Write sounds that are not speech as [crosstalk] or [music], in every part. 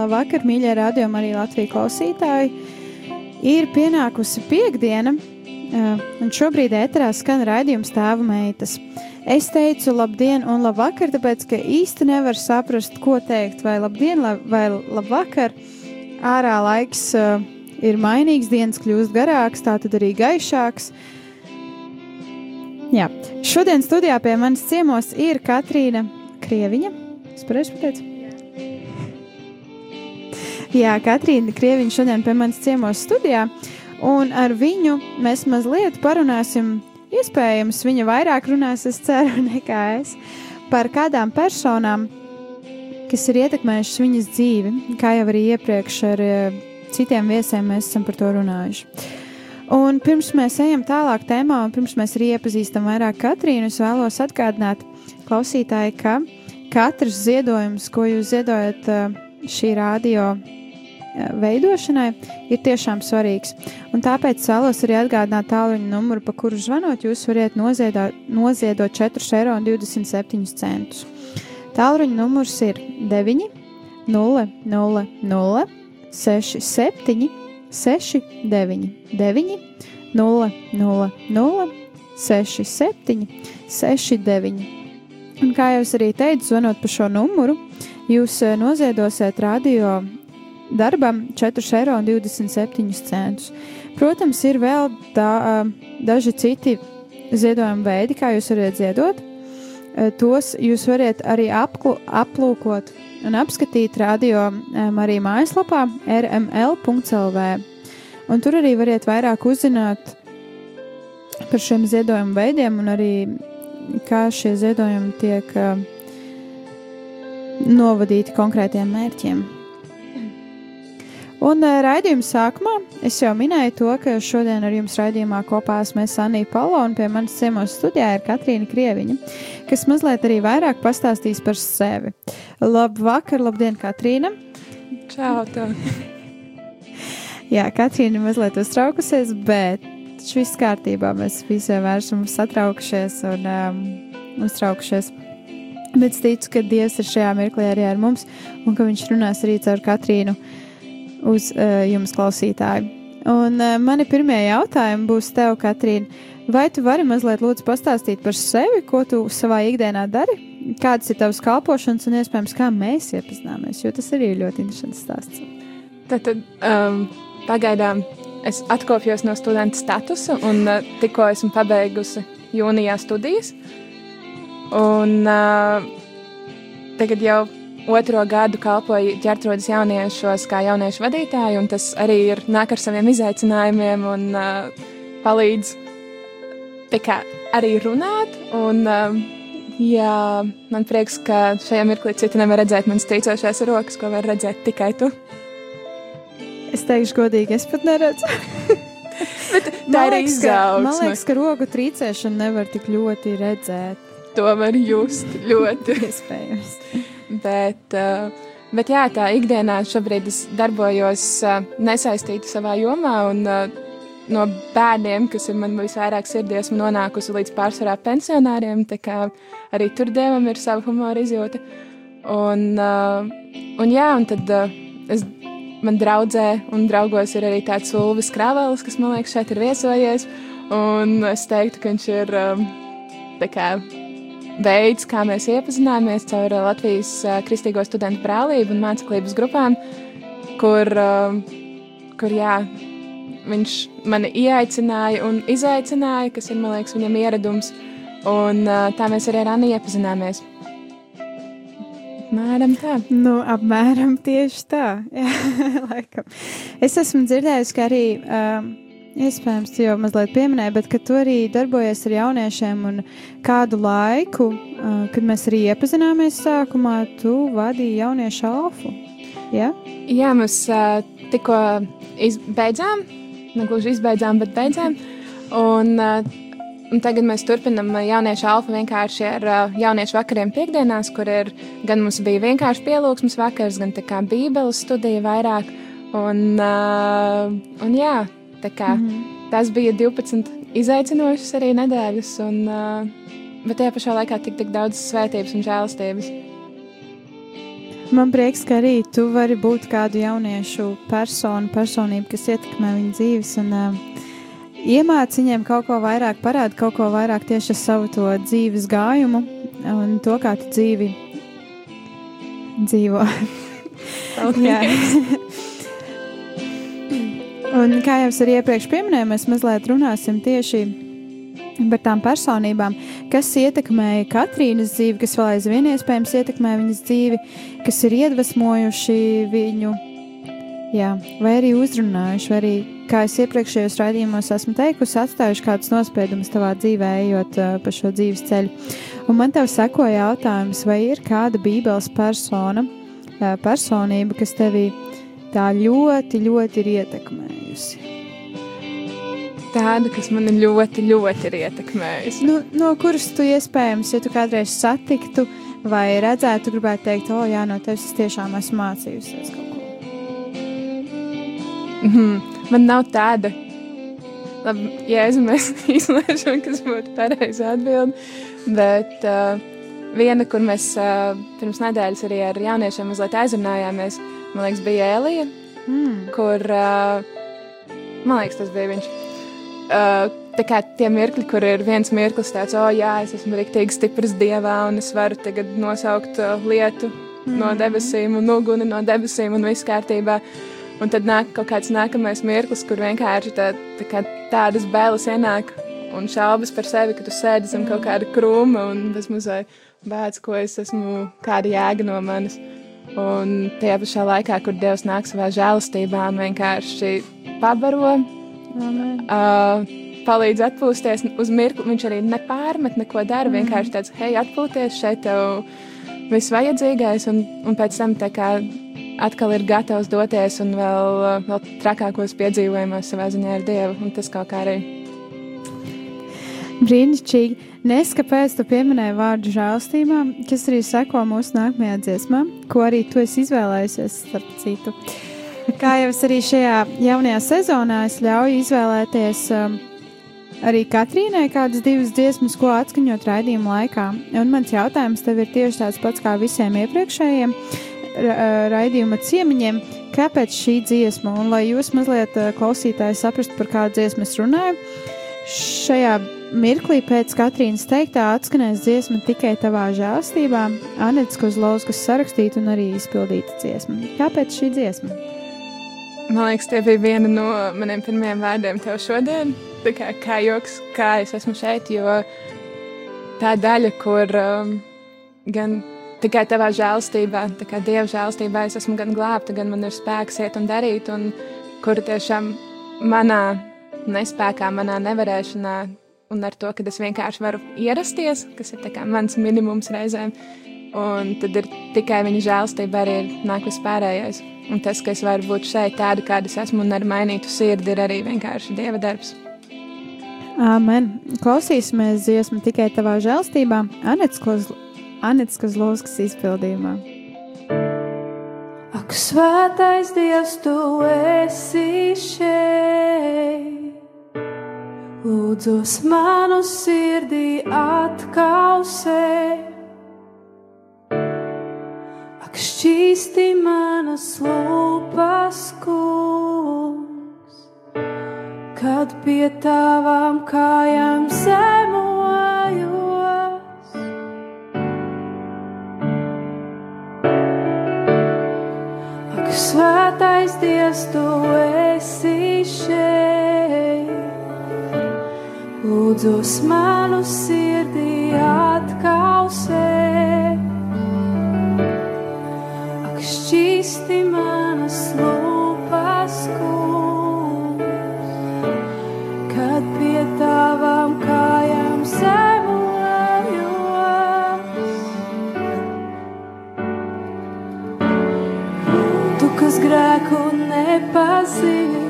Labvakar, mīļie radiokamā arī Latvijas klausītāji. Ir pienākusi piekdiena, eh, un šobrīd ēterā skan raidījums tēva meitas. Es teicu labdien un labvakar, tāpēc, ka īsti nevar saprast, ko teikt, vai labdien vai labvakar. Ārā laiks uh, ir mainīgs, dienas kļūst garāks, tā tad arī gaišāks. Jā, šodien studijā pie manis ciemos ir Katrīna Krieviņa. Es pareizi pateicu? Jā, Katrīna Krieviņa šodien pie manis ciemos studijā, un ar viņu mēs mazliet parunāsim, iespējams, viņa vairāk runās, es ceru, [laughs] nekā es, par kādām personām, kas ir ietekmējušas viņas dzīvi, kā jau arī iepriekš ar eh, citiem viesiem mēs esam par to runājuši. Un pirms mēs ejam tālāk tēmā, un pirms mēs arī iepazīstam vairāk Katrīnu, es vēlos atgādināt klausītāji, ka katrs ziedojums, ko jūs ziedojat eh, šī radio veidošanai ir tiešām svarīgs. Un tāpēc vēlos arī atgādināt tālruņa numuru, pa kuru zvanot, jūs varat noziedot, noziedot 4,27 eiro. Tālruņa numurs ir 9, 0, 0, 0, 6, 7, 6, 9, 9, 0, 0, 0, 6, 7, 6, 9. Un kā jau es arī teicu, zvanot pa šo numuru, jūs noziedosiet radio darbam 4,27 eiro. Protams, ir vēl tā, daži citi ziedojuma veidi, kā jūs varat ziedot. Tos jūs varat arī apklu, aplūkot un apskatīt radio arī mājaslapā rml.clv. Un tur arī variet vairāk uzzināt par šiem ziedojuma veidiem un arī kā šie ziedojumi tiek novadīti konkrētiem mērķiem. Un uh, raidījuma sākumā es jau minēju to, ka šodien ar jums raidījumā kopā esmu Sanija Palo un pie manis ciemos studijā ir Katrīna Krieviņa, kas mazliet arī vairāk pastāstīs par sevi. Labvakar, labdien, Katrīna! Čau! [laughs] Jā, Katrīna ir mazliet uztraukusies, bet viss kārtībā. Mēs visi vienmēr esam satraukušies un um, uztraukušies. Bet es ticu, ka Dievs ir šajā mirklī arī ar mums un ka Viņš runās arī caur Katrīnu. Uh, uz uh, jums, klausītāji. Un uh, mani pirmie jautājumi būs tev, Katrīna. Vai tu vari mazliet lūdzu pastāstīt par sevi, ko tu savā ikdienā dari? Kādas ir tavas kalpošanas un iespējams, kā mēs iepazināmies? Jo tas arī ir ļoti interesants stāsts. Tad, tad um, pagaidām es atkopjos no studenta statusa un uh, tikko esmu pabeigusi jūnijā studijas. Un uh, tagad jau otro gadu kalpoju ģērbtrodas jauniešos kā jauniešu vadītāju, un tas arī ir nāk ar saviem izaicinājumiem un uh, palīdz kā, arī runāt. Un, uh, jā, man prieks, ka šajā mirklī citi nevar redzēt manas trīcošās rokas, ko var redzēt tikai tu. Es teikšu, godīgi, es pat neredzu. [laughs] Bet tā ir izaugsme. Man liekas, ka roku trīcēšanu nevar tik ļoti redzēt. To var just ļoti. [laughs] Iespējams. Bet, uh, bet jā, tā ikdienā šobrīd es darbojos uh, nesaistītu savā jomā. Un, uh, No bērniem, kas ir man visvairāk sirdī, esmu nonākusi līdz pārsvarā pensionāriem. Arī tur dievam ir sava humora izjūta. Un, un, jā, un tad es, man draudzē un draugos ir arī tāds Ulvis Krāvēlis, kas man liekas šeit ir viesojies. Un es teiktu, ka viņš ir um, kā, veids, kā mēs iepazināmies caur uh, Latvijas uh, Kristīgo studentu brālību un māceklības grupām, kur, uh, kur jā, viņš mani ieaicināja un izaicināja, kas ir, man liekas, viņam ieradums, un tā mēs arī ar Annu iepazināmies. Mēram tā. Nu, apmēram tieši tā. [laughs] Jā, laikam. Es esmu dzirdējusi, ka arī, um, iespējams, tu jau mazliet pieminēji, bet tu arī darbojies ar jauniešiem un kādu laiku, kad mēs arī iepazināmies sākumā, tu vadīji jauniešu alfu. Ja? Jā, mēs tikko izbeidzām, ne gluži izbeidzām, bet beidzām. Un, Un tagad mēs turpinām jauniešu alfa vienkārši ar jauniešu vakariem piekdienās, kur ir gan mums bija vienkārši pielūgsmes vakars, gan tā kā bībeles studija vairāk. Un, un jā, tā kā mm -hmm. tas bija 12 izaicinošas arī nedēļas, un, uh, bet tajā pašā laikā tik, tik daudz svētības un žēlastības. Man prieks, ka arī tu vari būt kādu jauniešu personu, personību, kas ietekmē viņu dzīves. Un, uh, iemāc viņiem kaut ko vairāk, parāda kaut ko vairāk tieši ar savu to dzīves gājumu un to, kā tu dzīvi dzīvo. [laughs] [laughs] un kā jau es arī iepriekš pieminēju, mēs mazliet runāsim tieši par tām personībām, kas ietekmēja Katrīnas dzīvi, kas vēl aizvien iespējams ietekmē viņas dzīvi, kas ir iedvesmojuši viņu, jā, vai arī uzrunājuši, vai arī kā es iepriekšējos raidījumos esmu teikusi, atstājuši kādus nospiedumus tavā dzīvē, ejot uh, pa šo dzīves ceļu. Un man tev sekoja jautājums, vai ir kāda Bībeles persona, uh, personība, kas tevī tā ļoti, ļoti ir ietekmējusi? Tāda, kas man ļoti, ļoti ir ietekmējusi. Nu, no kuras tu iespējams, ja tu kādreiz satiktu vai redzētu, gribētu teikt, o, jā, no tevis es tiešām esmu mācījusies kaut ko. Mm -hmm man nav tāda. Labi, jēzu mēs [laughs] izlaižam, kas būtu pareiza atbilde. Bet uh, viena, kur mēs uh, pirms nedēļas arī ar jauniešiem mazliet aizrunājāmies, man liekas, bija Elija, mm. kur, uh, man liekas, tas bija viņš. Uh, tā kā tie mirkļi, kur ir viens mirklis tāds, oh, jā, es esmu rīktīgi stiprs dievā, un es varu tagad nosaukt uh, lietu mm. no debesīm, un uguni no debesīm, un viss kārtībā. Un tad nāk kaut kāds nākamais mirklis, kur vienkārši tā, tā kā tādas bailes ienāk un šaubas par sevi, ka tu sēdi zem kaut kāda krūma un bez mazai bēdz, ko es esmu, kāda jēga no manis. Un tajā pašā laikā, kur Dievs nāk savā žēlastībā un vienkārši pabaro, uh, palīdz atpūsties uz mirkli. Viņš arī nepārmet neko dara, mm. vienkārši tāds, hei, atpūties šeit tev viss vajadzīgais, un, un pēc tam tā kā atkal ir gatavs doties un vēl, vēl trakākos piedzīvojumos savā ziņā ar Dievu. Un tas kaut kā arī. Brīnišķīgi. Nes, kāpēc tu pieminēji vārdu žēlstībā, kas arī seko mūsu nākamajā dziesmā, ko arī tu esi izvēlējusies, starp citu. Kā jau es arī šajā jaunajā sezonā es ļauju izvēlēties um, arī Katrīnai kādas divas dziesmas, ko atskaņot raidījuma laikā. Un mans jautājums tev ir tieši tāds pats kā visiem iepriekšējiem raidījuma ciemiņiem, kāpēc šī dziesma, un lai jūs mazliet klausītāji saprastu, par kādu dziesmu es runāju, šajā mirklī pēc Katrīnas teiktā atskanēs dziesma tikai tavā žēlstībā, Anets Kozlovskas sarakstīta un arī izpildīta dziesma. Kāpēc šī dziesma? Man liekas, tie bija viena no maniem pirmajiem vārdiem tev šodien. Tā kā, kā joks, kā es esmu šeit, jo tā daļa, kur um, gan tikai tavā žēlstībā, tā kā Dieva žēlstībā es esmu gan glābta, gan man ir spēks iet un darīt, un kur tiešām manā nespējā, manā nevarēšanā, un ar to, ka es vienkārši varu ierasties, kas ir mans minimums reizēm, un tad ir tikai viņa žēlstība arī ir nāk vispārējais. Un tas, ka es varu būt šeit tāda, kāda es esmu, un ar mainītu sirdi, ir arī vienkārši Dieva darbs. Amen. Klausīsimies dziesmu tikai tavā žēlstībā. Anets Kozlovs Anets Kazlovskas izpildījumā. Ak, svētais Dievs, tu esi šeit! Lūdzos manu sirdī atkausē! Ak, šķīsti manas lūpas kungs, kad pie tavām kājām zemo Svētais Dievs, tu esi šeit lūdzu, manu sirdī atkausē. Ak, šķīsti manas lūpas, kungs, kad pie tavām kājām zemojos. Tu, kas grēku nepazīsti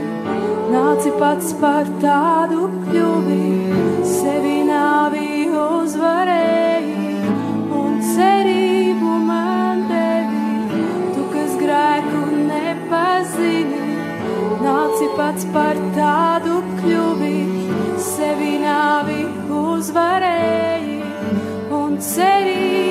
nāci pats par tādu kļuvi varēji un cerību man devi. Tu, kas grēku nepazini, nāci pats par tādu kļuvi, sevi nāvi uzvarēji un cerību.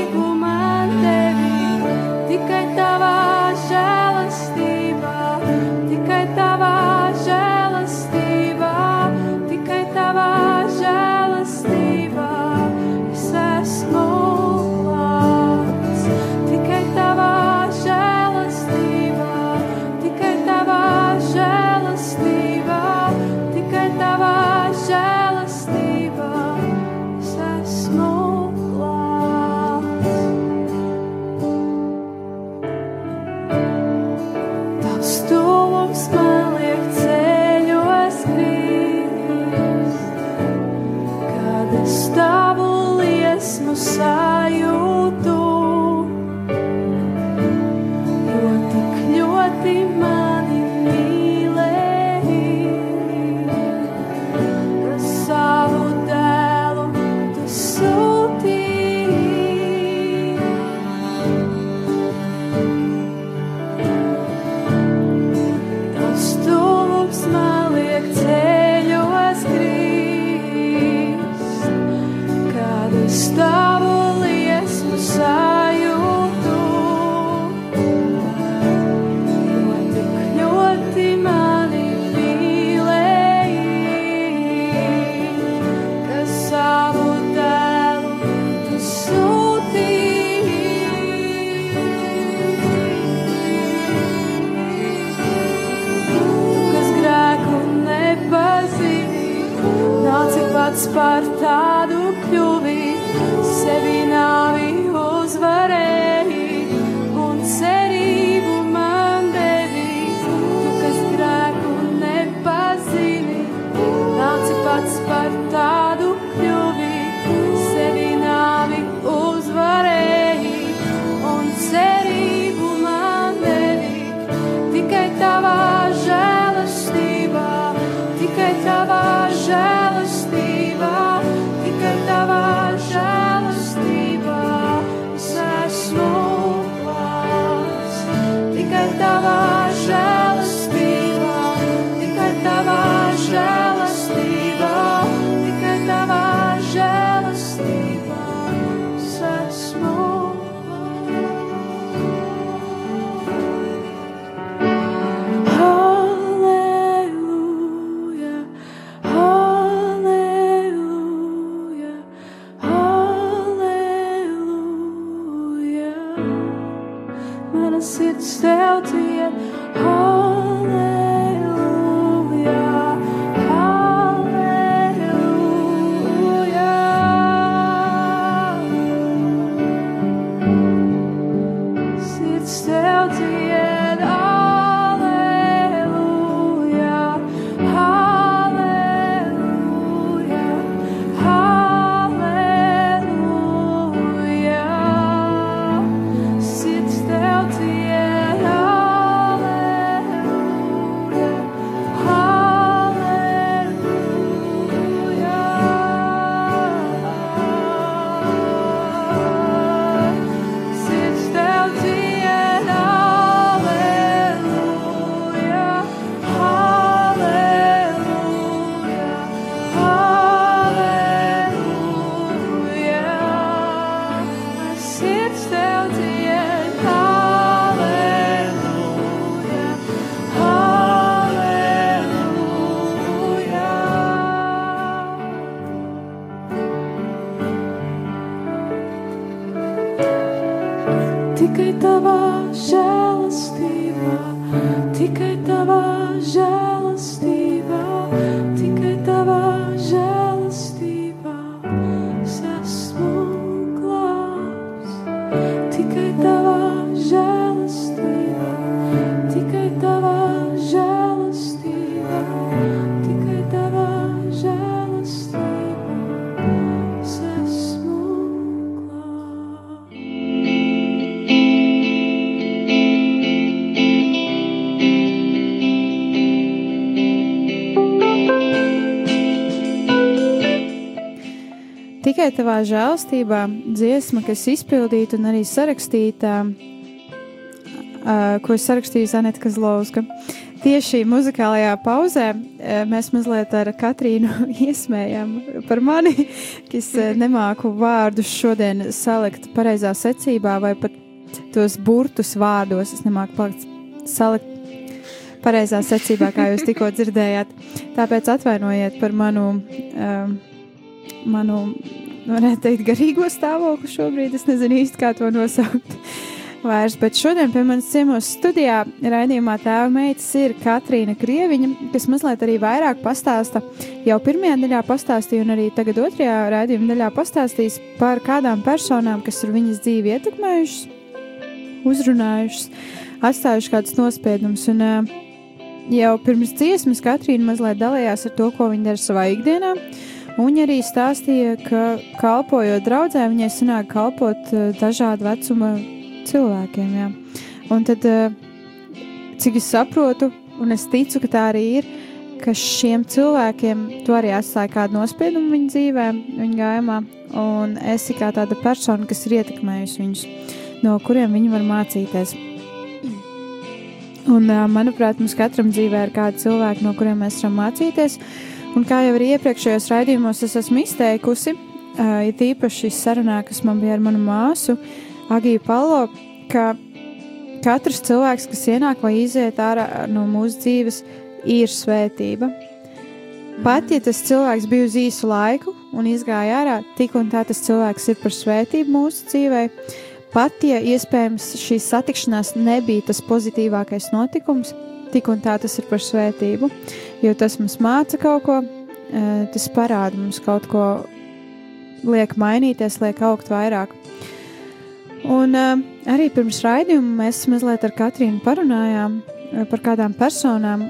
Sparta. Tikai tavā žēlstībā dziesma, kas izpildīta un arī sarakstīta, uh, ko es sarakstīju Zaneta Kazlovska. Tieši muzikālajā pauzē uh, mēs mazliet ar Katrīnu [laughs] iesmējām par mani, kas uh, nemāku vārdus šodien salikt pareizā secībā vai pat tos burtus vārdos. Es nemāku palikt salikt pareizā secībā, kā jūs tikko dzirdējāt. Tāpēc atvainojiet par manu. Um, manu, varētu teikt, garīgo stāvokli šobrīd. Es nezinu īsti, kā to nosaukt. [laughs] Vairs, bet šodien pie manis ciemos studijā raidījumā tēva meitas ir Katrīna Krieviņa, kas mazliet arī vairāk pastāsta. Jau pirmajā daļā pastāstīja, un arī tagad otrajā raidījuma daļā pastāstīs par kādām personām, kas ir viņas dzīvi ietekmējušas, uzrunājušas, atstājušas kādus nospiedumus. Un jau pirms dziesmas Katrīna mazliet dalījās ar to, ko viņa dara savā ikdienā. Viņa arī stāstīja, ka kalpojot draudzē, viņai sanāk kalpot uh, dažādu vecuma cilvēkiem. Jā. Un tad, uh, cik es saprotu, un es ticu, ka tā arī ir, ka šiem cilvēkiem tu arī atstāja kādu nospiedumu viņa dzīvē, viņa gājumā, un esi kā tāda persona, kas ir ietekmējusi viņus, no kuriem viņi var mācīties. Un, uh, manuprāt, mums katram dzīvē ir kādi cilvēki, no kuriem mēs varam mācīties. Un kā jau arī iepriekšējos raidījumos es esmu izteikusi, uh, ir īpaši sarunā, kas man bija ar manu māsu, Agiju Palo, ka katrs cilvēks, kas ienāk vai iziet ārā no mūsu dzīves, ir svētība. Pat ja tas cilvēks bija uz īsu laiku un izgāja ārā, tik un tā tas cilvēks ir par svētību mūsu dzīvē. Pat ja iespējams šī satikšanās nebija tas pozitīvākais notikums, tik un tā tas ir par svētību, jo tas mums māca kaut ko, tas parāda mums kaut ko, liek mainīties, liek augt vairāk. Un arī pirms raidījuma mēs mazliet ar Katrīnu parunājām par kādām personām,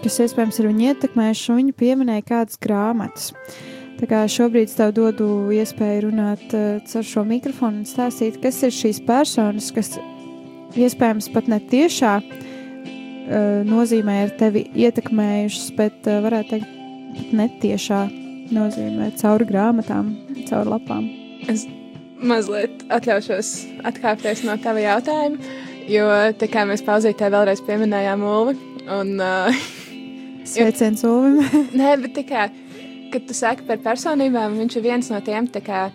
kas iespējams ir viņu ietekmējuši, un viņa pieminēja kādas grāmatas. Tā kā šobrīd tev dodu iespēju runāt ar šo mikrofonu un stāstīt, kas ir šīs personas, kas iespējams pat ne tiešā uh, nozīmē ir tevi ietekmējušas, bet uh, varētu teikt, netiešā nozīmē caur grāmatām, caur lapām. Es mazliet atļaušos atkāpties no tava jautājuma, jo tā kā mēs pauzītē vēlreiz pieminējām Ulvi. Un, uh, [laughs] Sveiciens Ulvim! [laughs] Nē, bet tikai, kad tu saki par personībām, viņš ir viens no tiem, tā kā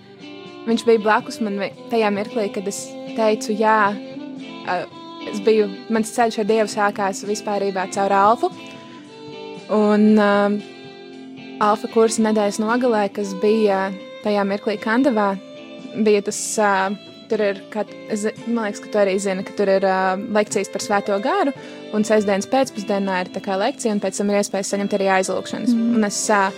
viņš bija blakus man tajā mirklī, kad es teicu jā, uh, es biju, mans ceļš ar Dievu sākās vispārībā caur Alfu. Un um, Alfa kursa nedēļas nogalē, kas bija tajā mirklī Kandavā, bija tas, uh, tur ir, kā, es, man liekas, ka tu arī zini, ka tur ir uh, lekcijas par svēto garu, un sestdienas pēcpusdienā ir tā kā lekcija, un pēc tam ir iespējas saņemt arī aizlūkšanas. Mm. Un es, uh,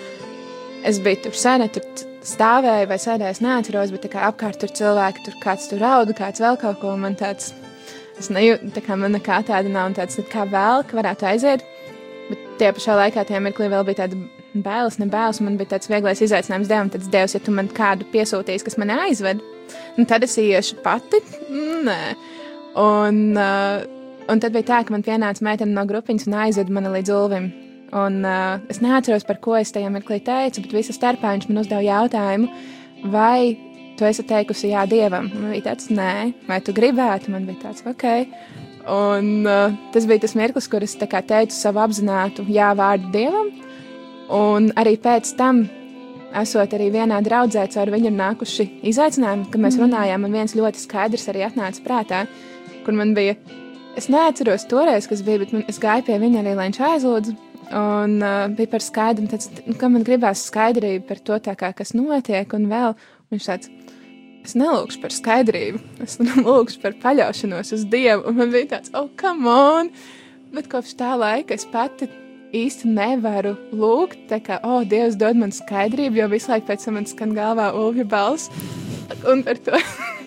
es biju tur sēne, tur stāvēju vai sēdēju, es neatceros, bet apkārt tur cilvēki, tur kāds tur rauda, kāds vēl kaut ko, man tāds, Es nejūtu, tā kā man nekā tāda nav, un tāds kā vēl, ka varētu aiziet. Bet tie pašā laikā tajā mirklī vēl bija tāda bailes, ne bailes. Man bija tāds vieglais izaicinājums Dievam, tāds Dievs, ja tu man kādu piesūtīsi, kas mani aizved, nu, tad es iešu pati. Nē. Un, uh, un tad bija tā, ka man pienāca meitene no grupiņas un aizveda mani līdz Ulvim. Un, uh, es neatceros, par ko es tajā mirklī teicu, bet visā starpā viņš man uzdeva jautājumu, vai tu esi teikusi jā Dievam. Man bija tāds, nē, vai tu gribētu, man bija tāds, ok. Un uh, tas bija tas mirklis, kur es teicu savu apzinātu jā vārdu Dievam. Un arī pēc tam, esot arī vienā draudzē, caur viņu nākuši izaicinājumi, kad mēs runājām, man viens ļoti skaidrs arī atnāca prātā, kur man bija, es neatceros toreiz, kas bija, bet man, es gāju pie viņa arī, lai viņš aizlūdzu. Un uh, bija par skaidru, tāds, ka man gribās skaidrību par to, kā, kas notiek, un vēl viņš tāds, es nelūgšu par skaidrību, es lūgšu par paļaušanos uz Dievu. Man bija tāds, oh, come on! Bet kopš tā laika es pati īsti nevaru lūgt, tā kā, oh, Dievs dod man skaidrību, jo visu laiku pēc tam man skan galvā ulvja balss. Un par to,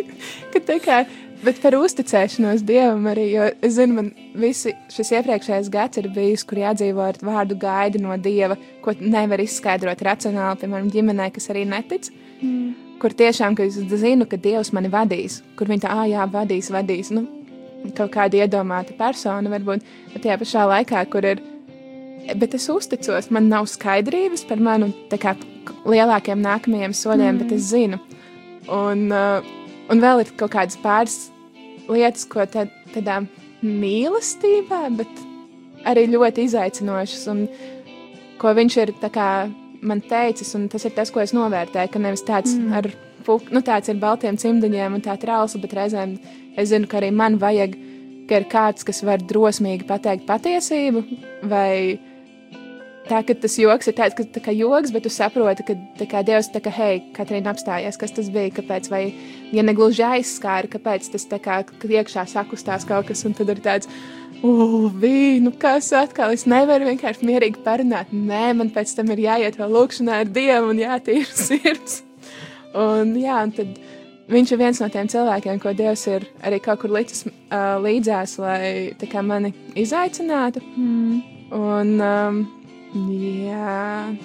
[laughs] ka tā kā, bet par uzticēšanos Dievam arī, jo es zinu, man visi šis iepriekšējais gads ir bijis, kur jādzīvo ar vārdu gaidi no Dieva, ko nevar izskaidrot racionāli, piemēram, ģimenē, kas arī netic. Mm kur tiešām, ka es zinu, ka Dievs mani vadīs, kur viņi tā, ah, jā, vadīs, vadīs, nu, kaut kāda iedomāta persona varbūt, bet tajā pašā laikā, kur ir bet es uzticos, man nav skaidrības par manu tā kā lielākiem nākamajiem soļiem, mm. bet es zinu. Un, uh, un vēl ir kaut kādas pāris lietas, ko tā, tādā mīlestībā, bet arī ļoti izaicinošas, un ko viņš ir kā, man teicis, un tas ir tas, ko es novērtēju, ka nevis tāds mm. ar nu, tāds ar baltiem cimdiņiem un tā trausla, bet reizēm es zinu, ka arī man vajag, ka ir kāds, kas var drosmīgi pateikt patiesību, vai tā, ka tas joks ir tāds, ka tā kā joks, bet tu saproti, ka tā kā Dievs tā kā, hei, Katrīna apstājies, kas tas bija, kāpēc, vai, ja negluži aizskāra, kāpēc tas tā kā, iekšā sakustās kaut kas, un tad ir tāds, Ugh, nu kas atkal? Es nevaru vienkārši mierīgi parunāt. Nē, man pēc tam ir jāiet vēl lūkšanā ar Dievu un jātīra [laughs] sirds. Un, jā, un tad viņš ir viens no tiem cilvēkiem, ko Dievs ir arī kaut kur licis uh, līdzās, lai kā, mani izaicinātu. Mm. Un, um, jā,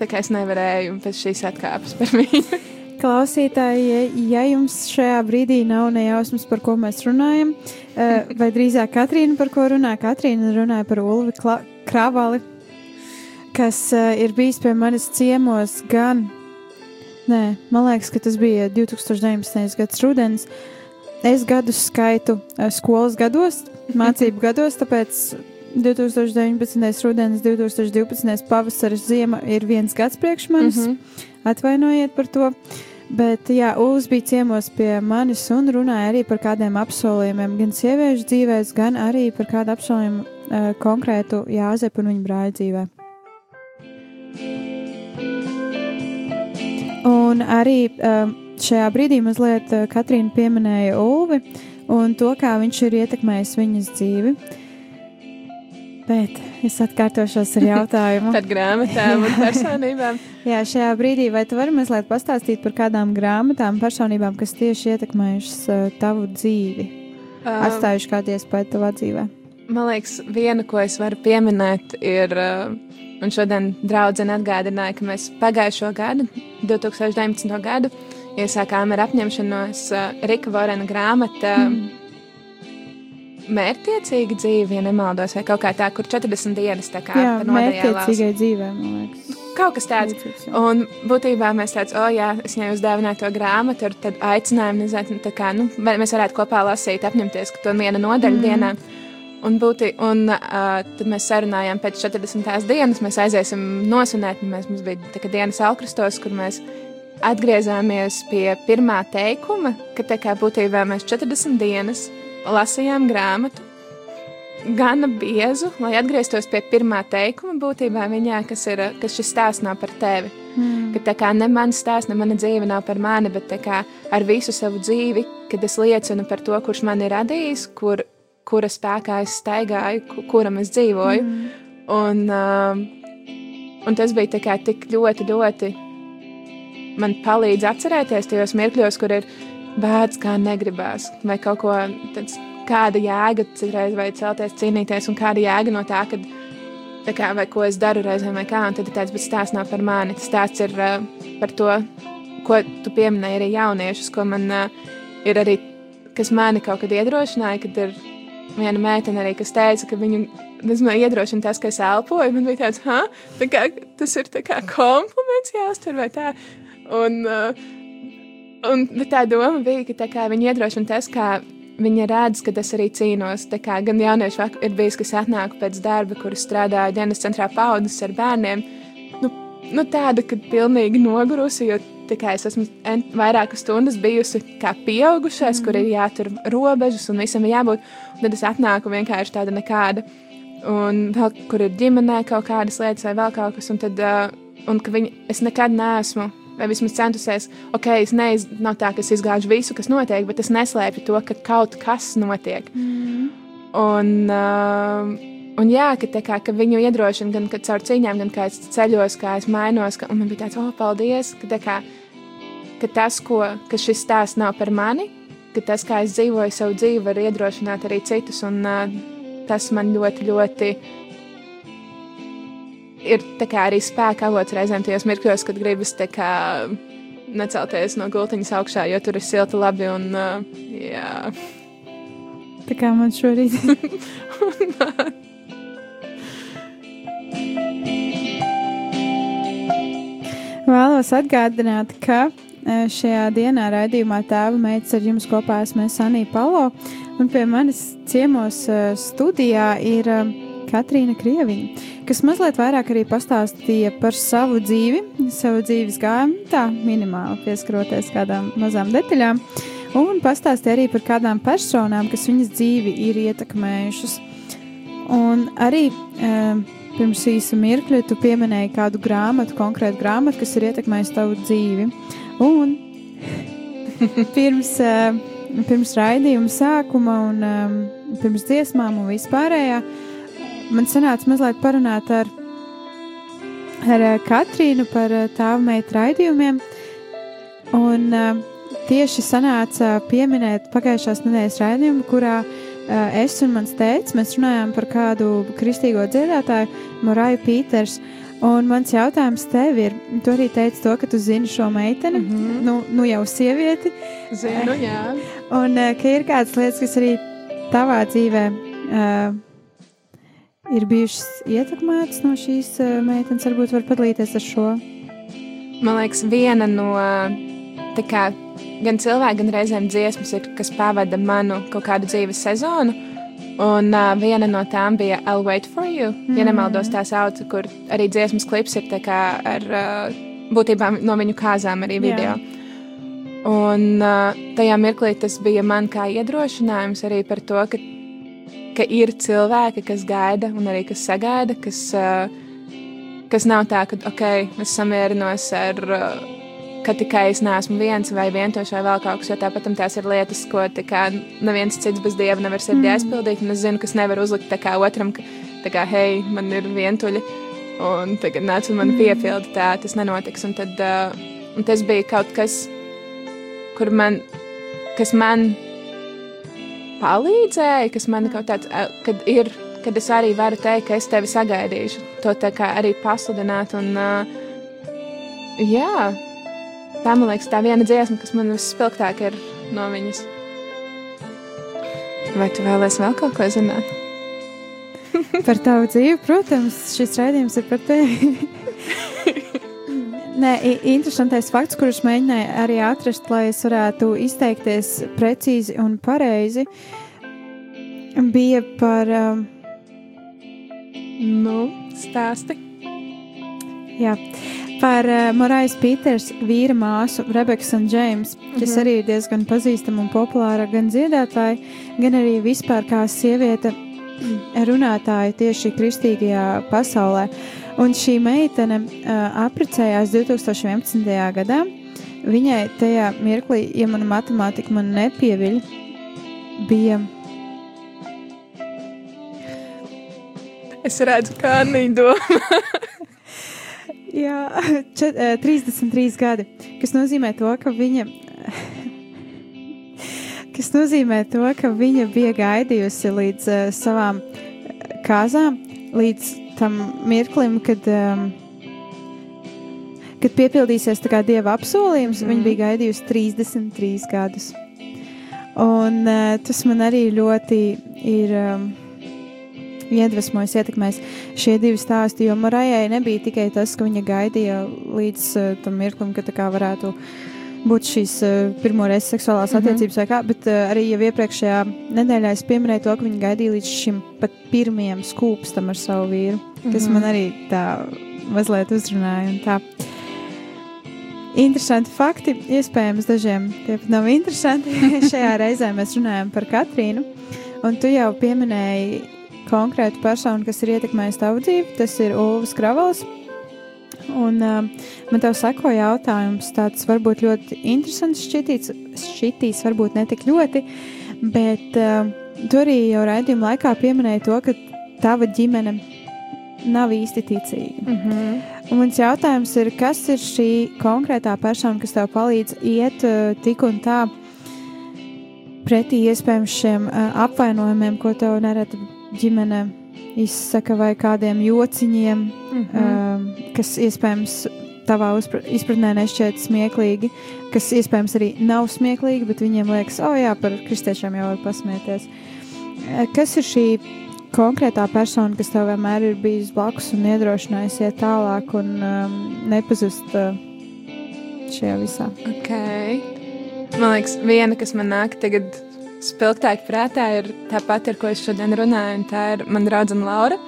tā kā es nevarēju pēc šīs atkāpes par viņu. Klausītāji, ja, ja jums šajā brīdī nav nejausmas, par ko mēs runājam, eh, vai drīzāk Katrīna par ko runā, Katrīna runāja par Ulvi Kravali, kas eh, ir bijis pie manis ciemos gan, nē, man liekas, ka tas bija 2019. gads rudens. Es gadus skaitu eh, skolas gados, mācību gados, tāpēc 2019. rudens, 2012. pavasaris, ziema ir viens gads priekš manis. Mm -hmm. Atvainojiet par to. Bet, jā, Ulas bija ciemos pie manis un runāja arī par kādiem apsolījumiem, gan sieviešu dzīvēs, gan arī par kādu apsolījumu uh, konkrētu Jāzepu un viņa brāļa dzīvē. Un arī uh, šajā brīdī mazliet uh, Katrīna pieminēja Ulvi un to, kā viņš ir ietekmējis viņas dzīvi. Uh, Bet es atkārtošos ar jautājumu [laughs] par grāmatām un personībām. [laughs] Jā, šajā brīdī vai tu vari mazliet pastāstīt par kādām grāmatām, personībām, kas tieši ietekmējušas uh, tavu dzīvi, um, atstājuši kādu iespēju tavā dzīvē? Man liekas, viena, ko es varu pieminēt, ir, uh, un šodien draudzene atgādināja, ka mēs pagājušo gadu, 2019. gadu, iesākām ar apņemšanos uh, Rika Vorena grāmata. Mm mērķiecīga dzīve, ja nemaldos, vai kaut kā tā, kur 40 dienas tā kā jā, mērķiecīgai dzīvē, man liekas. Kaut kas tāds. Un būtībā mēs tāds, o, oh, jā, es viņai uzdāvināju to grāmatu, ar tad aicinājumu, nezinu, tā kā, nu, mēs varētu kopā lasīt, apņemties, ka to viena nodaļa mm. dienā. Un, būtī, un uh, tad mēs sarunājām, pēc 40. dienas mēs aiziesim nosvinēt. Mēs, mums bija dienas alkristos, kur mēs atgriezāmies pie pirmā teikuma, ka tā kā būtībā mēs 40 dienas lasījām grāmatu, gana biezu, lai atgrieztos pie pirmā teikuma būtībā viņā, kas ir, ka šis stāsts nav par tevi. Mm. Ka tā kā ne mans stāsts, ne mana dzīve nav par mani, bet kā ar visu savu dzīvi, kad es liecinu par to, kurš man ir radījis, kur, kura spēkā es staigāju, kuram es dzīvoju. Mm. Un, uh, un tas bija kā, tik ļoti, ļoti man palīdz atcerēties tajos mirkļos, kur ir bēdas kā negribās, vai kaut ko tāds, kāda jēga citreiz vai celties cīnīties, un kāda jēga no tā, kad, tā kā, vai ko es daru reizēm, vai kā, un tad ir tāds, bet stāsts nav par mani, stāsts ir uh, par to, ko tu pieminēji arī jauniešus, ko man uh, ir arī, kas mani kaut kad iedrošināja, kad ir viena meitene arī, kas teica, ka viņu tas man iedrošina tas, ka es elpoju, man bija tāds, ha, tā kā, tas ir kā kompliments jāuztver vai tā, un uh, Un tā doma bija, ka kā, viņi iedrošina tas, kā viņi redz, ka es arī cīnos. Kā, gan jaunieši ir bijis, kas atnāk pēc darba, kur strādāju dienas centrā paudzes ar bērniem. Nu, nu tāda, ka pilnīgi nogurusi, jo kā, es esmu vairākas stundas bijusi kā pieaugušais, mm. kur ir jātur robežas un visam ir jābūt. Un tad es atnāku vienkārši tāda nekāda. Un vēl, kur ir ģimenē kaut kādas lietas vai vēl kaut kas, un tad, uh, un ka viņi, es nekad neesmu vai vismaz centusies, ok, es neiz, nav tā, ka es izgāžu visu, kas notiek, bet es neslēpju to, ka kaut kas notiek. Mm. Un, uh, un jā, ka, kā, ka viņu iedrošina gan caur cīņām, gan kā es ceļos, kā es mainos, ka, un man bija tāds, oh, paldies, ka, kā, ka tas, ko, ka šis stāsts nav par mani, ka tas, kā es dzīvoju savu dzīvi, var iedrošināt arī citus, un uh, tas man ļoti, ļoti ir arī spēka avots reizēm tajos mirkļos, kad gribas kā, necelties no gultiņas augšā, jo tur ir silta, labi un uh, jā. Tā kā man šorīt. [laughs] Vēlos atgādināt, ka šajā dienā raidījumā tēva meitas ar jums kopā esmu Sanija Palo, un pie manis ciemos studijā ir uh, Katrīna Krieviņa, kas mazliet vairāk arī pastāstīja par savu dzīvi, savu dzīves gājumu, tā minimāli pieskaroties kādām mazām detaļām, un pastāstīja arī par kādām personām, kas viņas dzīvi ir ietekmējušas. Un arī um, pirms īsa mirkļa tu pieminēji kādu grāmatu, konkrētu grāmatu, kas ir ietekmējusi tavu dzīvi. Un [laughs] pirms, uh, pirms raidījuma sākuma un um, pirms dziesmām un vispārējā man sanāca mazliet parunāt ar, ar Katrīnu par tēva meitu raidījumiem. Un uh, tieši sanāca pieminēt pagājušās nedēļas raidījumu, kurā es un mans tēvs mēs runājām par kādu kristīgo dziedātāju, Moraju Pīters. Un mans jautājums tev ir, tu arī teici to, ka tu zini šo meiteni, mm -hmm. nu, nu jau sievieti. Zinu, jā. Un ka ir kādas lietas, kas arī tavā dzīvē uh, ir bijušas ietekmētas no šīs uh, meitenes. Varbūt var padalīties ar šo. Man liekas, viena no kā gan cilvēki, gan reizēm dziesmas ir, kas pavada manu kaut kādu dzīves sezonu. Un uh, viena no tām bija I'll Wait for You. Mm. Ja nemaldos, tā sauc, kur arī dziesmas klips ir ar uh, būtībā no viņu kāzām arī video. Yeah. Un uh, tajā mirklī tas bija man kā iedrošinājums arī par to, ka, ka ir cilvēki, kas gaida un arī kas sagaida, kas, uh, kas nav tā, ka ok, es samierinos ar. Uh, ka tikai es neesmu viens vai vienkārši vai vēl kaut kas, jo tāpat tās ir lietas, ko kā, neviens cits bez dieva nevar sirdī mm. aizpildīt. Un es zinu, kas nevar uzlikt tā kā otram, ka, tā kā, hei, man ir vientuļi, un tagad nāc un man mm. piepildi, tā tas nenotiks. Un tad uh, un tas bija kaut kas, kur man, kas man palīdzēja, kas man kaut tāds, kad ir, kad es arī varu teikt, ka es tevi sagaidīšu, to tā kā arī pasludināt un, uh, jā, Tā man liekas, tā viena dziesma, kas man vispilgtāk ir no viņas. Vai tu vēlēsies vēl kaut ko zināt? par tavu dzīvi, protams, šis raidījums ir par tevi. Nē, interesantais fakts, kurus mēģināju arī atrast, lai es varētu izteikties precīzi un pareizi, bija par. Um, nu, stāsti. Jā, par uh, Morais Pīters vīra māsu Rebekas un Džeims, kas mm -hmm. arī ir diezgan pazīstama un populāra gan dziedātāja, gan arī vispār kā sieviete runātāja tieši kristīgajā pasaulē. Un šī meitene uh, apprecējās 2011. gadā. Viņai tajā mirklī, ja mana matemātika man nepieviļ, bija Es redzu, kā Anī domā. [laughs] Jā, čet, 33 eh, gadi, kas nozīmē to, ka viņa. [laughs] kas nozīmē to, ka viņa bija gaidījusi līdz uh, savām kāzām, līdz tam mirklim, kad, um, kad piepildīsies dieva apsolījums. Mm. Viņa bija gaidījusi 33 gadus. Un uh, tas man arī ļoti ir. Um, iedvesmojis, ietekmējis šie divi stāsti. Jo Marajai nebija tikai tas, ka viņa gaidīja līdz uh, tam mirklim, kad tā kā varētu būt šīs uh, pirmoreiz seksuālās mm -hmm. attiecības vai kā, bet uh, arī jau iepriekšējā nedēļā es pieminēju to, ka viņa gaidīja līdz šim pat pirmajam skūpstam ar savu vīru, kas mm -hmm. man arī tā mazliet uzrunāja. Tā. Interesanti fakti, iespējams, dažiem tie pat nav interesanti. [laughs] Šajā reizē mēs runājam par Katrīnu, un tu jau pieminēji konkrētu personu, kas ir ietekmējis tavu dzīvi. Tas ir Ulfs Kravals. Un uh, man te sako jautājums, tāds varbūt ļoti interesants šķitīts, šķitīs, varbūt ne tik ļoti, bet uh, tu arī jau raidījuma laikā pieminēji to, ka tava ģimene nav īsti ticīga. Mm -hmm. Un mans jautājums ir, kas ir šī konkrētā persona, kas tev palīdz iet uh, tik un tā pretī iespējams šiem uh, apvainojumiem, ko tev nereti ģimene izsaka vai kādiem jociņiem, mm -hmm. uh, kas iespējams tavā izpratnē nešķiet smieklīgi, kas iespējams arī nav smieklīgi, bet viņiem liekas, oh jā, par kristiešiem jau var pasmieties. Uh, kas ir šī konkrētā persona, kas tev vienmēr ir bijis blakus un iedrošinājis iet tālāk un um, nepazust uh, šajā visā. Okay. Man liekas, viena, kas man nāk tagad spilgtāk prātā, ir tā pati, ar ko es šodien runāju, un tā ir mana draudzene Laura.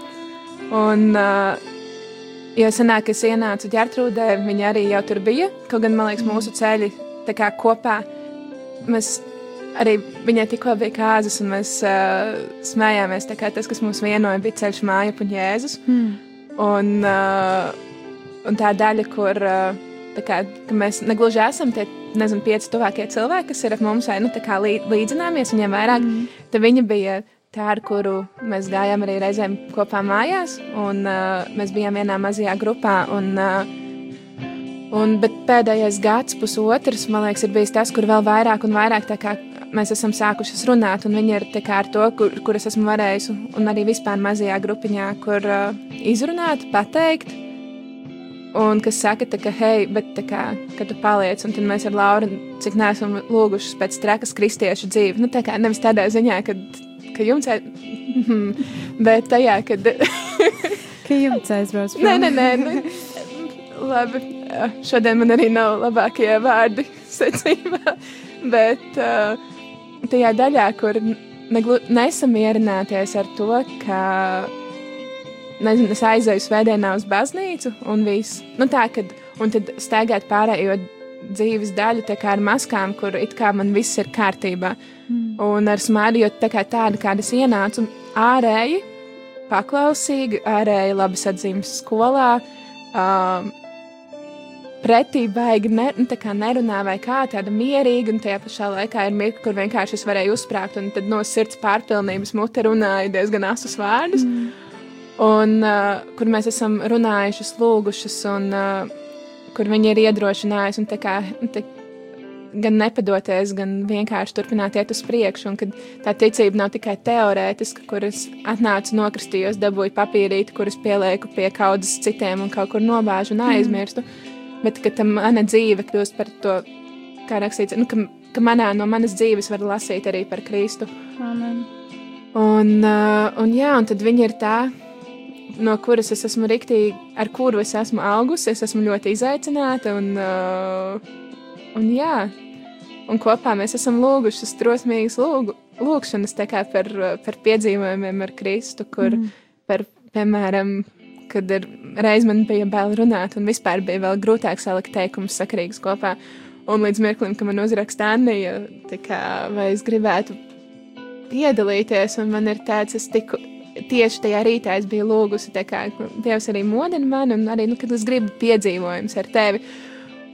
Un, uh, jo senāk es ienācu ģērtrūdē, viņa arī jau tur bija, kaut gan, man liekas, mūsu ceļi tā kā kopā, mēs arī viņai tikko bija kāzas, un mēs uh, smējāmies, tā kā tas, kas mūs vienoja, bija ceļš māja un Jēzus. Mm. Un, uh, un tā daļa, kur uh, kā, mēs negluži esam tie nezinu, pieci tuvākie cilvēki, kas ir ap mums vai nu, līd, līdzināmies viņiem vairāk, mm. tad viņa bija tā, ar kuru mēs gājām arī reizēm kopā mājās, un uh, mēs bijām vienā mazajā grupā. Un, uh, Un, bet pēdējais gads, pusotrs, man liekas, ir bijis tas, kur vēl vairāk un vairāk kā, mēs esam sākušas runāt. Viņa ir kā, ar to, kur, kur es esmu varējusi, un arī vispār mazajā grupiņā, kur uh, izrunāt, pateikt, Un kas saka, tā, ka, hei, bet tā kā, kad tu paliec, un tad mēs ar Lauru, cik neesam lūguši pēc trekas kristiešu dzīvi, nu tā kā nevis tādā ziņā, ka, ka jums ir, [laughs] bet tajā, kad... [laughs] ka jums aizbrauc. Nē, nē, nē, nē. Labi, šodien man arī nav labākie vārdi [laughs] secībā, bet uh, tajā daļā, kur neglu, nesamierināties ar to, ka nezinu, es aizēju svētdienā uz baznīcu un viss. Nu, tā, kad, un tad staigāt pārējo dzīves daļu ar maskām, kur it kā man viss ir kārtībā. Mm. Un ar smāri, jo tā kā tāda, kāda es ienācu, ārēji, paklausīgi, ārēji labi sadzīmes skolā. Um, pretī baigi ne, nu, nerunā vai kā tāda mierīga, un tajā pašā laikā ir mirkli, kur vienkārši es varēju uzsprāgt, un tad no sirds pārpilnības mute runāja diezgan asus vārdus. Mm un uh, kur mēs esam runājuši, lūgušas, un uh, kur viņi ir iedrošinājuši, un tā kā, tā, gan nepadoties, gan vienkārši turpināt iet uz priekšu, un kad tā ticība nav tikai teorētiska, kur es atnācu, nokristījos, dabūju papīrīti, kurus pielieku pie kaudzes citiem un kaut kur nobāžu un aizmirstu, mm. bet ka mana dzīve kļūst par to, kā rakstīts, nu, ka, ka manā no manas dzīves var lasīt arī par Kristu. Amen. Un, uh, un jā, un tad viņi ir tā, no kuras es esmu riktīgi, ar kuru es esmu augusi. Es esmu ļoti izaicināta un, uh, un jā, un kopā mēs esam lūgušas drosmīgas lūgu, lūgšanas par, par piedzīvojumiem ar Kristu, kur, mm. par, piemēram, kad ir reiz man bija bail runāt, un vispār bija vēl grūtāk salikt teikumus sakrīgus kopā. Un līdz mirklim, kad man uzraksta Anija, vai es gribētu piedalīties, un man ir tāds, es tiku tieši tajā rītā es biju lūgusi, kā Dievs arī modina mani, un arī, nu, kad es gribu piedzīvojumus ar tevi.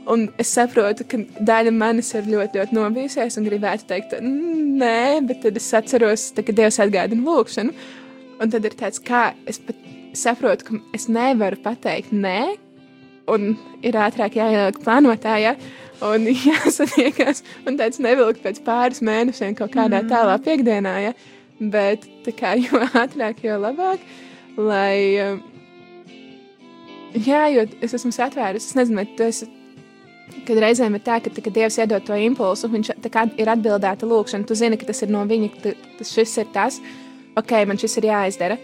Un es saprotu, ka daļa manis ir ļoti, ļoti nobijusies un gribētu teikt, nē, bet tad es atceros, tā, ka Dievs atgādina lūgšanu. Un tad ir tāds, kā es pat saprotu, ka es nevaru pateikt nē, un ir ātrāk jāieliek plānotājā. Un [laughs] jāsatiekās, un tāds nevilkt pēc pāris mēnešiem kaut kādā mm. tālā piekdienā. Ja? Bet kā, jo [laughs] ātrāk, jo labāk. Lai, um, jā, jo es esmu atvērus, es nezinu, vai tu esi. Kad reizēm ir tā, ka, kad Dievs iedod to impulsu, viņš ir atbildēta lūkšana, tu zini, ka tas ir no viņa, ka tas šis ir tas, ok, man šis ir jāizdara.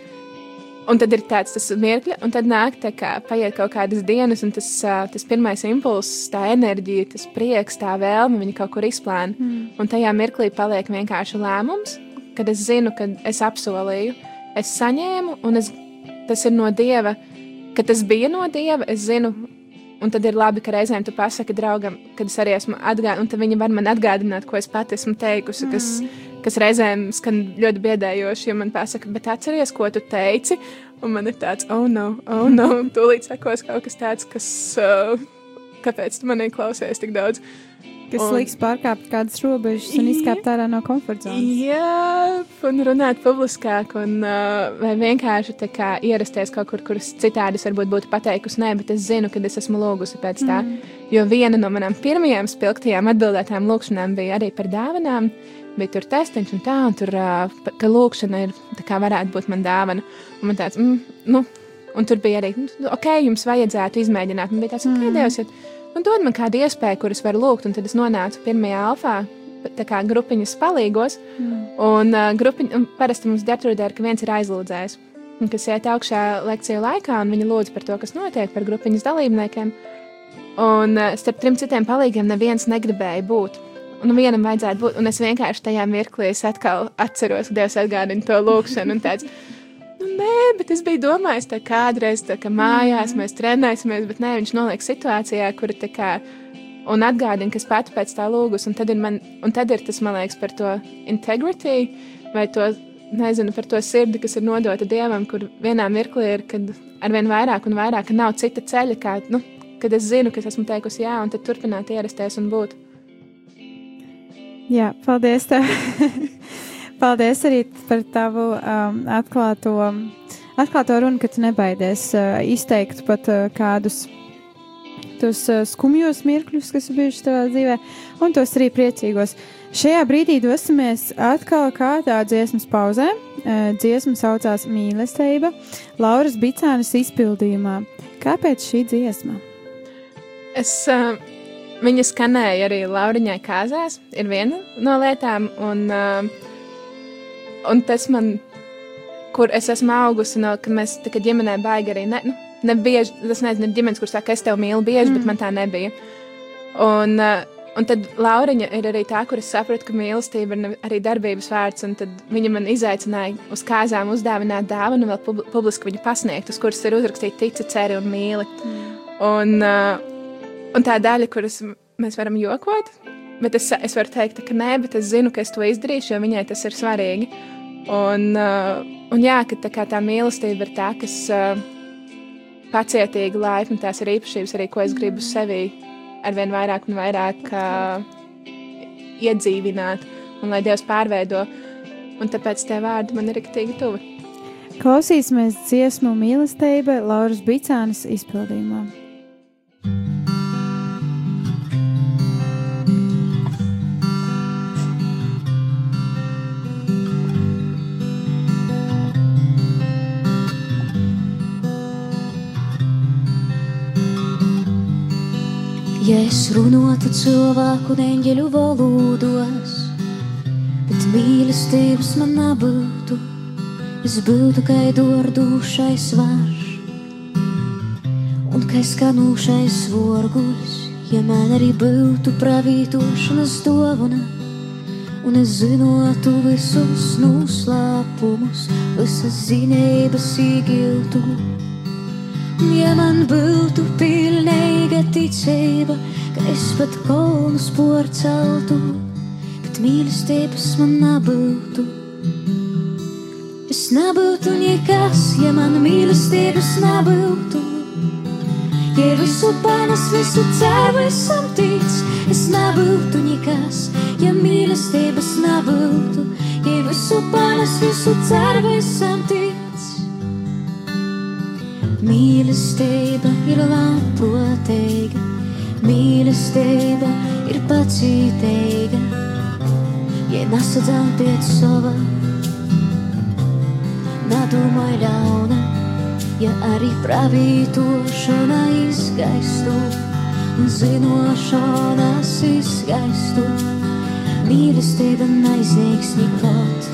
Un tad ir tāds tas mirklis, un tad nāk, tā kā paiet kaut kādas dienas, un tas, tas pirmais impulss, tā enerģija, tas prieks, tā vēlme, viņa kaut kur izplēna. Mm. Un tajā mirklī paliek vienkārši lēmums, kad es zinu, ka es apsolīju, es saņēmu, un es, tas ir no Dieva, ka tas bija no Dieva, es zinu. Un tad ir labi, ka reizēm tu pasaki draugam, kad es arī esmu atgādājis, un viņi var man atgādināt, ko es pati esmu teikusi, kas, mm. kas reizēm skan ļoti biedējoši, jo man pasaka, bet atceries, ko tu teici, un man ir tāds, oh, no, oh, no, [laughs] tūlīt sekos kaut kas tāds, kas, uh, kāpēc tu manī klausies tik daudz. Kas un, liks pārkāpt kādas robežas un izkāpt ārā no komforta zonas. Jā, un runāt publiskāk, un uh, vai vienkārši kā, ierasties kaut kur, kur citādi es varbūt būtu pateikusi nē, bet es zinu, ka es esmu lūgusi pēc tā. Mm. Jo viena no manām pirmajām spilgtajām atbildētām lūkšanām bija arī par dāvanām. Bija tur testiņš un tā, un tur, uh, ka lūkšana ir, tā kā varētu būt man dāvana. Un man tāds, mm, nu, un tur bija arī, nu, ok, jums vajadzētu izmēģināt. Man bija tāds, ok, mm. Dievs, ja un dod man kādu iespēju, kuras var lūgt. Un tad es nonācu pirmajā alfā, tā kā grupiņas palīgos. Mm. Un, uh, grupiņ, un parasti mums ģērtrūdē ir, ka viens ir aizlūdzējis, kas iet augšā lekciju laikā, un viņi lūdz par to, kas notiek, par grupiņas dalībniekiem. Un uh, starp trim citiem palīgiem neviens negribēja būt. Un vienam vajadzētu būt, un es vienkārši tajā mirklī es atkal atceros, ka Dievs atgādina to lūkšanu un tāds. Nē, bet es biju domājis, ka kādreiz tā kā mājās mēs trenēsimies, bet nē, viņš noliek situācijā, kur tā kā un atgādina, ka es pati pēc tā lūgus, un tad ir, man, un tad ir tas, man liekas, par to integrity vai to, nezinu, par to sirdi, kas ir nodota Dievam, kur vienā mirklī ir, kad arvien vairāk un vairāk, nav cita ceļa, kā, nu, kad es zinu, ka esmu teikusi jā, un tad turpināt ierasties un būt. Jā, paldies tev. [laughs] paldies arī par tavu um, atklāto, atklāto runu, ka tu nebaidies uh, izteikt pat uh, kādus tos uh, skumjos mirkļus, kas ir bijuši tavā dzīvē, un tos arī priecīgos. Šajā brīdī dosimies atkal kādā dziesmas pauzē. Uh, dziesma saucās Mīlestība, Lauras Bicānas izpildījumā. Kāpēc šī dziesma? Es uh, Viņa skanēja arī Lauriņai kāzās, ir viena no lietām, un, uh, un tas man, kur es esmu augusi, no, kad mēs tā kā ģimenē baigi arī, ne, nu, ne bieži, tas nezinu, ir ģimenes, kur saka, es tev mīlu bieži, mm. bet man tā nebija. Un, uh, un tad Lauriņa ir arī tā, kur es sapratu, ka mīlestība ir arī darbības vārds, un tad viņa man izaicināja uz kāzām uzdāvināt dāvanu, vēl pub publiski viņu pasniegt, uz kuras ir uzrakstīta tica, ceri un mīli. Mm. Un, uh, Un tā daļa, kuras mēs varam jokot, bet es, es varu teikt, ka nē, bet es zinu, ka es to izdarīšu, jo viņai tas ir svarīgi. Un, uh, un jā, ka tā, tā mīlestība ir tā, kas uh, pacietīgi, laipni, tās ir īpašības arī, ko es gribu sevī arvien vairāk un vairāk uh, iedzīvināt, un lai Dievs pārveido. Un tāpēc tie vārdi man ir riktīgi tuvi. Klausīsimies dziesmu mīlestība Lauras Bicānas izpildījumā. Ja es runātu cilvēku neņģeļu valodos, bet mīlestības man nebūtu, es būtu kā dordūšais varš un kā skanūšais vorguļs, ja man arī būtu pravītošanas dāvana. Un es zinātu visus noslēpumus, visas zinības īgiltu. Ja man būtu pilnīga ticība, ka es pat kolonus porceltu, bet mīlestības man nebūtu. Es nebūtu nekas, ja man mīlestības nebūtu. Ja visu panes, visu ceru, esam tic, es nebūtu nekas, ja mīlestības nebūtu. Ja visu panes, visu ceru, esam tic. Mīlestība ir labprātīga, mīlestība ir pacietīga. Ja nesadzām pēc sava, nedomāj ļauna, ja arī pravītošana izgaistu un zinošanas izgaistu. Mīlestība neizniegs nekot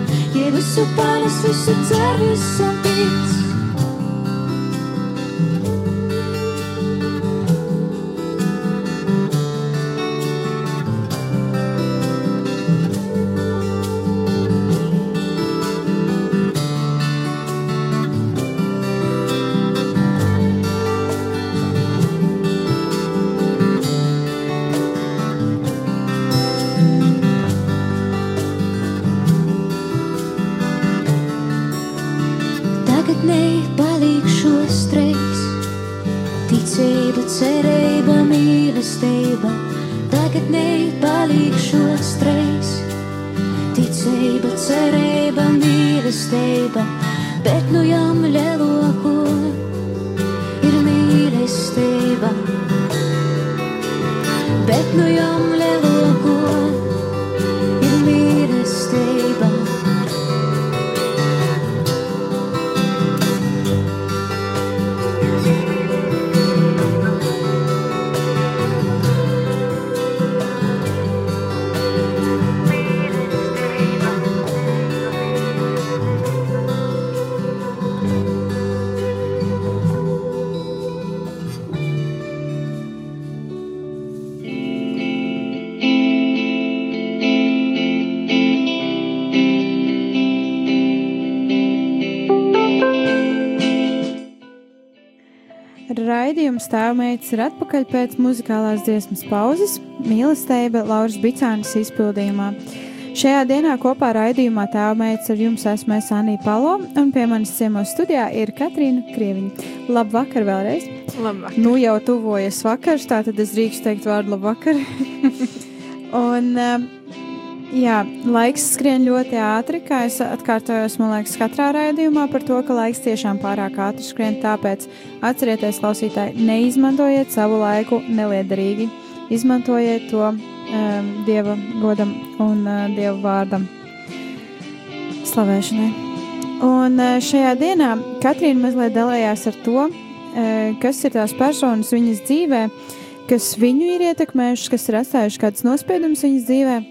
Ja visu panes, visu cer, visam tic. Bet nu jām lieloko ir mīlestība. mīlestība, bet nu jom lieloko Raidījums Tēvmeitas ir atpakaļ pēc muzikālās dziesmas pauzes, mīlestība Lauras Bicānas izpildījumā. Šajā dienā kopā raidījumā Tēvmeitas ar jums esmu es Anī Palo, un pie manis ciemos studijā ir Katrīna Krieviņa. Labvakar vēlreiz! Labvakar. Nu jau tuvojas vakars, tā tad es drīkstu teikt vārdu labvakar. [laughs] un, um, jā, laiks skrien ļoti ātri, kā es atkārtojos, man liekas, katrā raidījumā par to, ka laiks tiešām pārāk ātri skrien, tāpēc atcerieties, klausītāji, neizmantojiet savu laiku neliederīgi. Izmantojiet to um, Dieva godam un uh, Dieva vārdam slavēšanai. Un uh, šajā dienā Katrīna mazliet dalījās ar to, uh, kas ir tās personas viņas dzīvē, kas viņu ir ietekmējušas, kas ir atstājušas kādas nospiedumus viņas dzīvē, uh,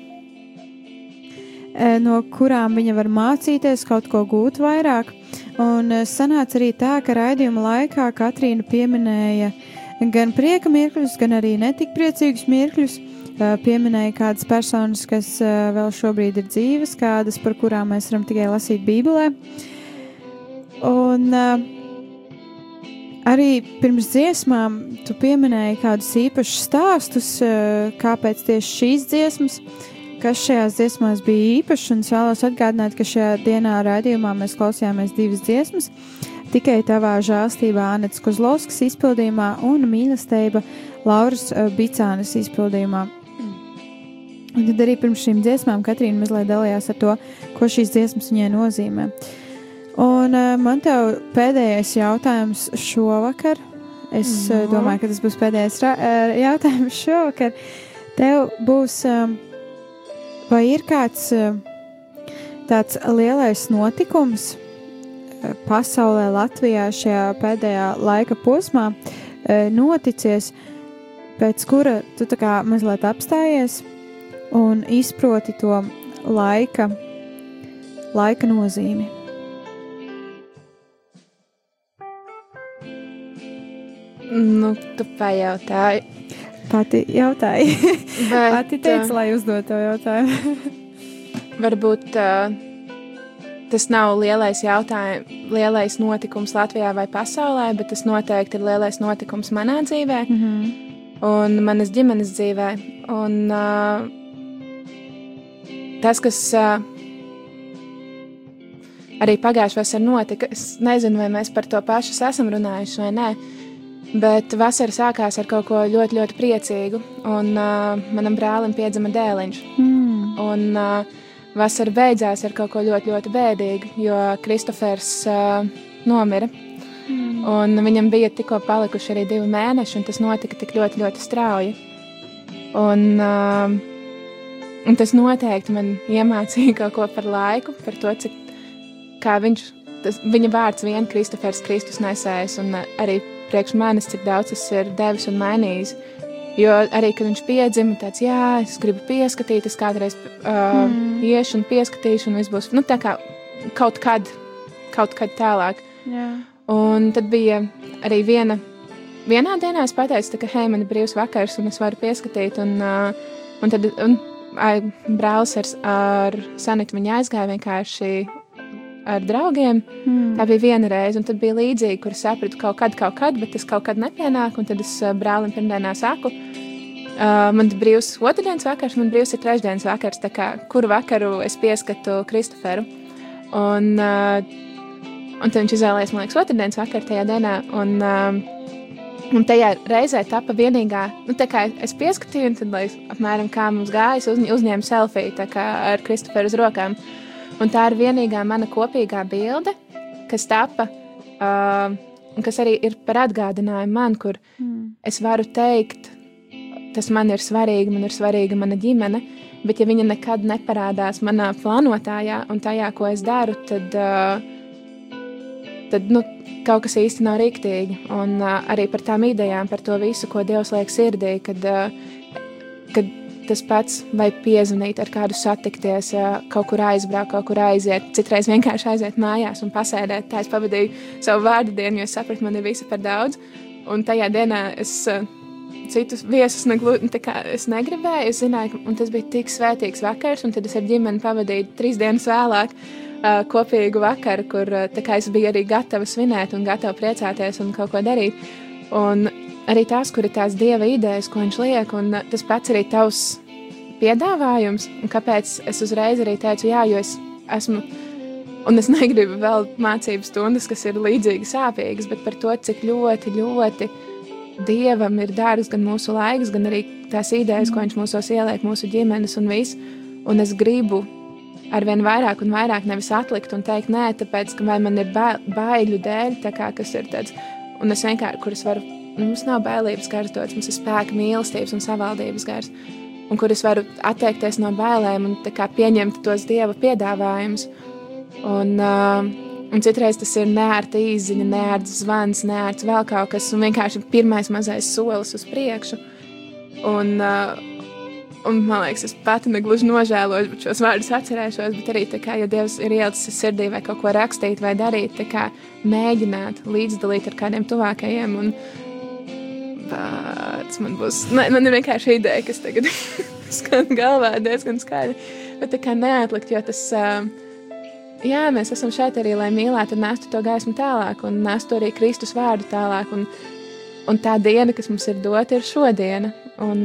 no kurām viņa var mācīties, kaut ko gūt vairāk. Un uh, sanāca arī tā, ka raidījuma laikā Katrīna pieminēja gan prieka mirkļus, gan arī netik priecīgus mirkļus. Uh, Pieminēja kādas personas, kas vēl šobrīd ir dzīves, kādas par kurām mēs varam tikai lasīt Bībelē. Un uh, arī pirms dziesmām tu pieminēji kādus īpašus stāstus, kāpēc tieši šīs dziesmas, kas šajās dziesmās bija īpašs. Un es vēlos atgādināt, ka šajā dienā raidījumā mēs klausījāmies divas dziesmas. Tikai tavā žēlstībā Anets Kozlovskis izpildījumā un mīlestība Lauras uh, Bicānas izpildījumā. Un tad arī pirms šīm dziesmām Katrīna mazliet dalījās ar to, ko šīs dziesmas viņai nozīmē. Un uh, man te pēdējais jautājums šovakar. Es uh, domāju, ka tas būs pēdējais jautājums šovakar. Tev būs, um, vai ir kāds uh, tāds lielais notikums uh, pasaulē, Latvijā šajā pēdējā laika posmā uh, noticies, pēc kura tu tā kā mazliet apstājies un izproti to laika, laika nozīmi? Nu, tu pajautāji. Pati jautāja. Bet, [laughs] Pati teica, lai uzdod to jautājumu. [laughs] varbūt uh, tas nav lielais jautājums, lielais notikums Latvijā vai pasaulē, bet tas noteikti ir lielais notikums manā dzīvē mm -hmm. un manas ģimenes dzīvē. Un, uh, tas, kas uh, arī pagājušajā vasarā notika, es nezinu, vai mēs par to pašu esam runājuši vai nē. Bet vasara sākās ar kaut ko ļoti, ļoti priecīgu. Un uh, manam brālim piedzima dēliņš. mm. Un uh, vasara beidzās ar kaut ko ļoti, ļoti bēdīgu, jo Kristofers uh, nomira. Mm. Un viņam bija tikko palikuši arī divi mēneši, un tas notika tik ļoti, ļoti strauji. Un, uh, un tas noteikti man iemācīja kaut ko par laiku, par to, cik kā viņš, tas, viņa vārds vien Kristofers Kristus nesējis, un uh, arī priekš manis, cik daudz tas ir devis un mainījis. Jo arī, kad viņš piedzima, tāds, jā, es gribu pieskatīt, es kādreiz uh, mm. iešu un pieskatīšu, un viss būs, nu, tā kā kaut kad, kaut kad tālāk. Jā. Un tad bija arī viena, vienā dienā es pateicu, ka, hei, man ir brīvs vakars, un es varu pieskatīt, un, uh, un tad un, ai, brālis ar, ar Sanitu viņa aizgāja vienkārši ar draugiem. Mm. Tā bija viena reize, un tad bija līdzīgi, kur es sapratu kaut kad, kaut kad, bet tas kaut kad nepienāk. Un tad es uh, brālim pirmdienā saku, uh, man ir brīvs otrdienas vakars, man brīvs ir trešdienas vakars. tā Kā, kuru vakaru es pieskatu Kristoferu? Un, uh, un tad viņš izvēlējās, man liekas, otrdienas vakaru tajā dienā. Un, uh, un tajā reizē tapa vienīgā, nu, tā kā es pieskatīju, un tad, lai apmēram kā mums gājas, uz, uzņēmu selfiju tā ar Kristoferu uz rokām. Un tā ir vienīgā mana kopīgā bilde, kas tapa, uh, un kas arī ir par atgādinājumu man, kur Mm. es varu teikt, tas man ir svarīgi, man ir svarīga mana ģimene, bet ja viņa nekad neparādās manā plānotājā un tajā, ko es daru, tad, uh, tad nu, kaut kas īsti nav rīktīgi. Un uh, arī par tām idejām, par to visu, ko Dievs liek sirdī, kad, uh, kad tas pats, vai piezvanīt, ar kādu satikties, kaut kur aizbraukt, kaut kur aiziet, citreiz vienkārši aiziet mājās un pasēdēt. Tā es pavadīju savu vārdu dienu, jo es sapratu, man ir visa par daudz. Un tajā dienā es citus viesus neglu, es negribēju. Es zināju, ka tas bija tik svētīgs vakars, un tad es ar ģimeni pavadīju trīs dienas vēlāk. Uh, kopīgu vakaru, kur uh, es biju arī gatava svinēt un gatava priecāties un kaut ko darīt. Un arī tās, kur ir tās dieva idejas, ko viņš liek, un tas pats arī tavs piedāvājums. Un kāpēc es uzreiz arī teicu, jā, jo es esmu. Un es [laughs] negribu vēl mācību stundas, kas ir līdzīgi sāpīgas, bet par to, cik ļoti, ļoti dievam ir dārgs gan mūsu laiks, gan arī tās idejas, ko viņš mūsos ieliek, mūsu ģimenes un viss. Un es gribu arvien vairāk un vairāk nevis atlikt un teikt, nē, tāpēc, ka man ir baiļu dēļ, kā kas ir tāds, un es vienkārši, kuras varu, nu, mums nav bailības gars dots, mums ir spēka mīlestības un savaldības gars, un kur es varu atteikties no bailēm un pieņemt tos Dieva piedāvājumus. Un, uh, Un citreiz tas ir nērta īziņa, nērts zvans, nērts vēl kaut kas, un vienkārši pirmais mazais solis uz priekšu. Un, uh, un man liekas, es pati negluži nožēloju, šos vārdus atcerēšos, bet arī, kā, ja Dievs ir ielicis sirdī vai kaut ko rakstīt vai darīt, kā mēģināt līdzdalīt ar kādiem tuvākajiem, un vārds man būs, ne, man ir vienkārši ideja, kas tagad [laughs] skan galvā diezgan skaļi, bet tā kā neatlikt, jo tas... Jā, mēs esam šeit arī, lai mīlētu un nestu to gaismu tālāk, un nestu arī Kristus vārdu tālāk. Un, un tā diena, kas mums ir dota, ir šodiena. Un,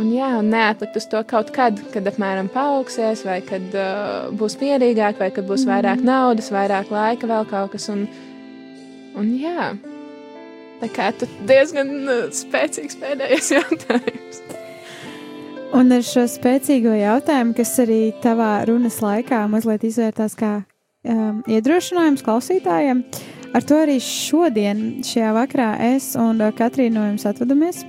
un, jā, un neatlikt uz to kaut kad, kad apmēram paaugsies, vai kad uh, būs mierīgāk, vai kad būs vairāk naudas, vairāk laika, vēl kaut kas. Un, un jā, tā kā tu diezgan uh, spēcīgs pēdējais [laughs] jautājums. Un ar šo spēcīgo jautājumu, kas arī tavā runas laikā mazliet izvērtās kā um, iedrošinājums klausītājiem, ar to arī šodien, šajā vakarā, es un uh, Katrīna no jums atvadamies.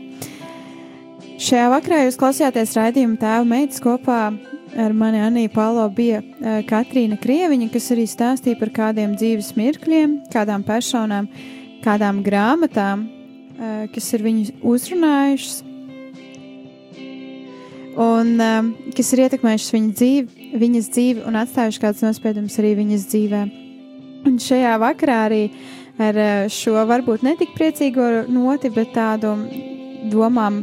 Šajā vakarā jūs klausījāties raidījuma tēva meitas kopā ar mani Aniju Palo bija uh, Katrīna Krieviņa, kas arī stāstīja par kādiem dzīves mirkļiem, kādām personām, kādām grāmatām, uh, kas ir viņu uzrunājušas un um, kas ir ietekmējušas viņa dzīvi, viņas dzīvi un atstājuši kādus nospiedumus arī viņas dzīvē. Un šajā vakarā arī ar uh, šo varbūt netik priecīgo noti, bet tādu domām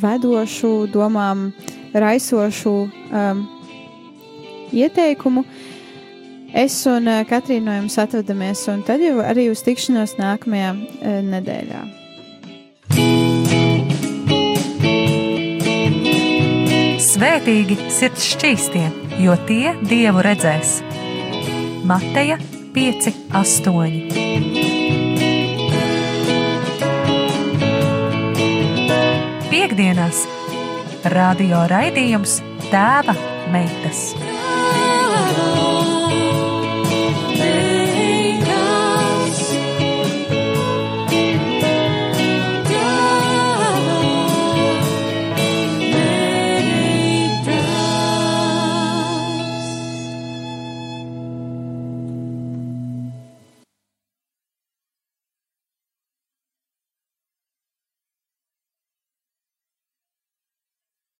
vedošu, domām raisošu um, ieteikumu. Es un uh, Katrīna no jums atvadamies, un tad jau arī uz tikšanos nākamajā uh, nedēļā. Svētīgi sirds šķīstie, jo tie dievu redzēs. Mateja 5, 8. Piektdienās radio raidījums Tēva meitas.